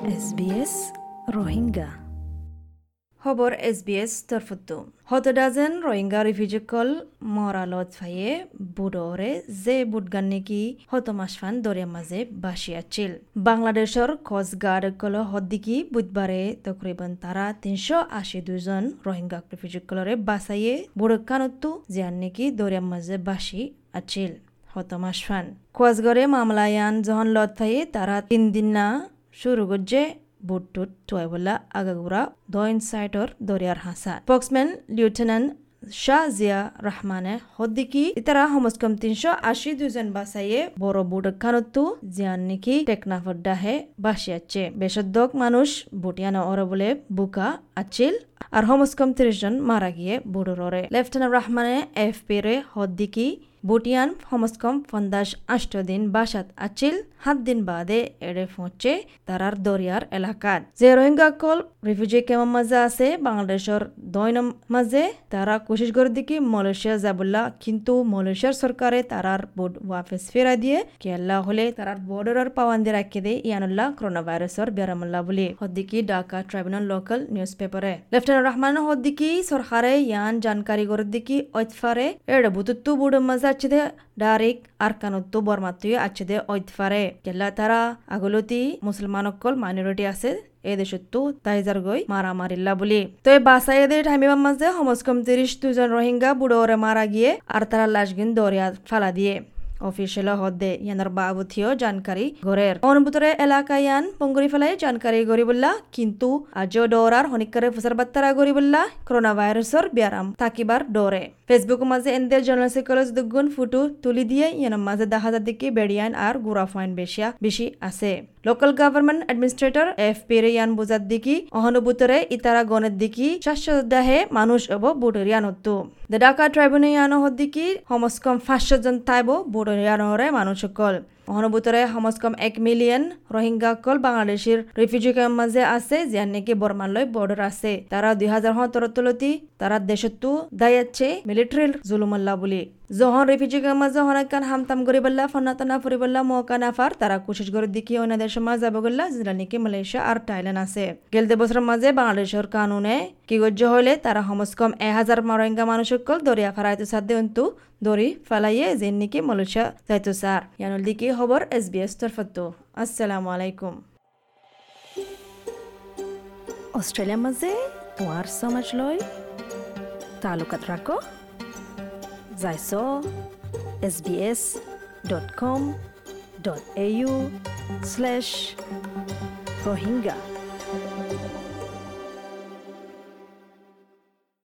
SBS Rohingya খবর S B S তরফুদ্দু হত ডাজেন রোহিঙ্গা রিফিউজিকল মরালত ফাইয়ে বুডরে যে বুটগান নেকি হত মাসফান দরিয়া মাঝে বাসি আছিল। বাংলাদেশর কোস্টগার্ড কল হদ্দিকি বুধবারে তকরিবান তারা তিনশো আশি দুজন রোহিঙ্গা রিফিউজিকলরে বাসাইয়ে বুড়কানত্তু জিয়ান নেকি দরিয়া মাঝে বাসি আছিল হত মাসফান কোয়াসগড়ে মামলায়ান যখন লত ফাইয়ে তারা তিন দিন না শুরু করছে বুটটুত টুয়াইবলা আগাগুড়া দইন সাইটর দরিয়ার হাসা স্পোক্সম্যান লিউটেন্যান্ট শাহ জিয়া রহমানে হদ্দিকি ইতারা হমস্কম তিনশো আশি দুজন বাসাইয়ে বড় বুট খানত্তু জিয়ান নিকি টেকনাফড্ডাহে বাসিয়াচ্ছে বেশদ্দক মানুষ বুটিয়ানা ওর বলে বুকা আছিল আর হমস্কম ত্রিশ জন মারা গিয়ে বুড়োরে লেফটেন্যান্ট রহমানে এফ পি রে হদ্দিকি বুটিয়ান হমস্কম ফন্দাস আষ্ট দিন বাসাত আছিল সাত দিন বাদে এড়ে পৌঁছে তারার দরিয়ার এলাকাত যে রোহিঙ্গা কল রিফিউজি কেমন মাঝে আছে বাংলাদেশের দৈন মাঝে তারা কোশিশ করে দেখি মালয়েশিয়া যাবল্লা কিন্তু মালয়েশিয়ার সরকারে তারার বোর্ড ওয়াফেস ফেরা দিয়ে কেল্লা হলে তারার বর্ডার পাওয়ান্দি রাখি দে ইয়ানুল্লাহ করোনা ভাইরাসর বেরামুল্লাহ বলি Siddiqui Dhaka tribunal local news পেপারে লেফটেন্যান্ট রহমান হদ্দিকি সরকারে ইয়ান জানকারি করে দিকি ঐতফারে এড়ে বুতুত্তু বুড় মাঝে আছে দে ডাইরেক্ট আরকানুত্তু বর্মাত্তুই আছে ঐতফারে কেল্লা তারা আগলতি মুসলমানকল মাইনরিটি আছে, এই দেশতো তাইজার গৈ মারা মারিল্লা বুলি। তই এই বাসাইদের মাজে সমজ সমস্কম ত্ৰিশ দুজন রোহিঙ্গা বুড়োরে মারা গিয়ে তারা লাশ গিন দরিয়া ফালা দিয়ে। অফিসিয়াল হদ্দে ইয়ানার বাবুথিও জানকারি গরের অনুভূতরে এলাকা ইয়ান পঙ্গুরি ফেলাই জানকারি গরি বললা কিন্তু আজও ডরার হনিকারে ফুসার বাত্তারা গরি বললা করোনা ভাইরাসর বিয়ারাম তাকিবার ডরে ফেসবুক মাঝে এনদের জর্নাল সাইকোলজ দুগুণ ফুটু তুলি দিয়ে ইয়ানার মাঝে দেখা যাদিকে বেড়িয়ান আর গুড়া ফাইন বেশিয়া বেশি আছে local government administrator F P বুজার দিকি অহনুভূতরে ইতারা গণের দিকি শাশ্বদাহে মানুষ অব বুটরিয়ান হতো ডাকা ট্রাইব্যুনাল হদ্দিকি সমস্কম পাঁচশো জন তাইব বুটরিয়ানরে মানুষ সকল অনুভূতরে সমস্কম এক মিলিয়ন রোহিঙ্গা কল বাংলাদেশের রিফিউজি ক্যাম্প মাঝে আছে যার নাকি বর্মালয় বর্ডার আছে। তারা দুই হাজার সতেরো তলতি তারা দেশতো দায়াচ্ছে মিলিটারির জুলুমাল্লা বুলি। যখন রিফিউজি মাঝে হনাকান হামতাম করিবল্লা ফনাতনা ফুরিবল্লা মৌকা নাফার তারা কোশিশ করে দেখি অন্য দেশের মাঝে যাব গল্লা যেটা নাকি মালয়েশিয়া আর থাইল্যান্ড আছে। গেলতে বছরের মাঝে বাংলাদেশের কানুনে কি গজ্য হলে তারা সমস্কম এক হাজার রোহিঙ্গা মানুষ সকল দরিয়া ফারাইতো সাধ্যে অন্তু দরি ফালাইয়ে যেন নাকি মালয়েশিয়া যাইতো স্যার ইয়ানুল দিকে খবর এস বি এস তরফতো আসসালামু আলাইকুম। অস্ট্রেলিয়ার মাঝে তোমার সমাজ লয় তালুকাত রাখো যাইছ S B S dot com dot A U slash Rohingya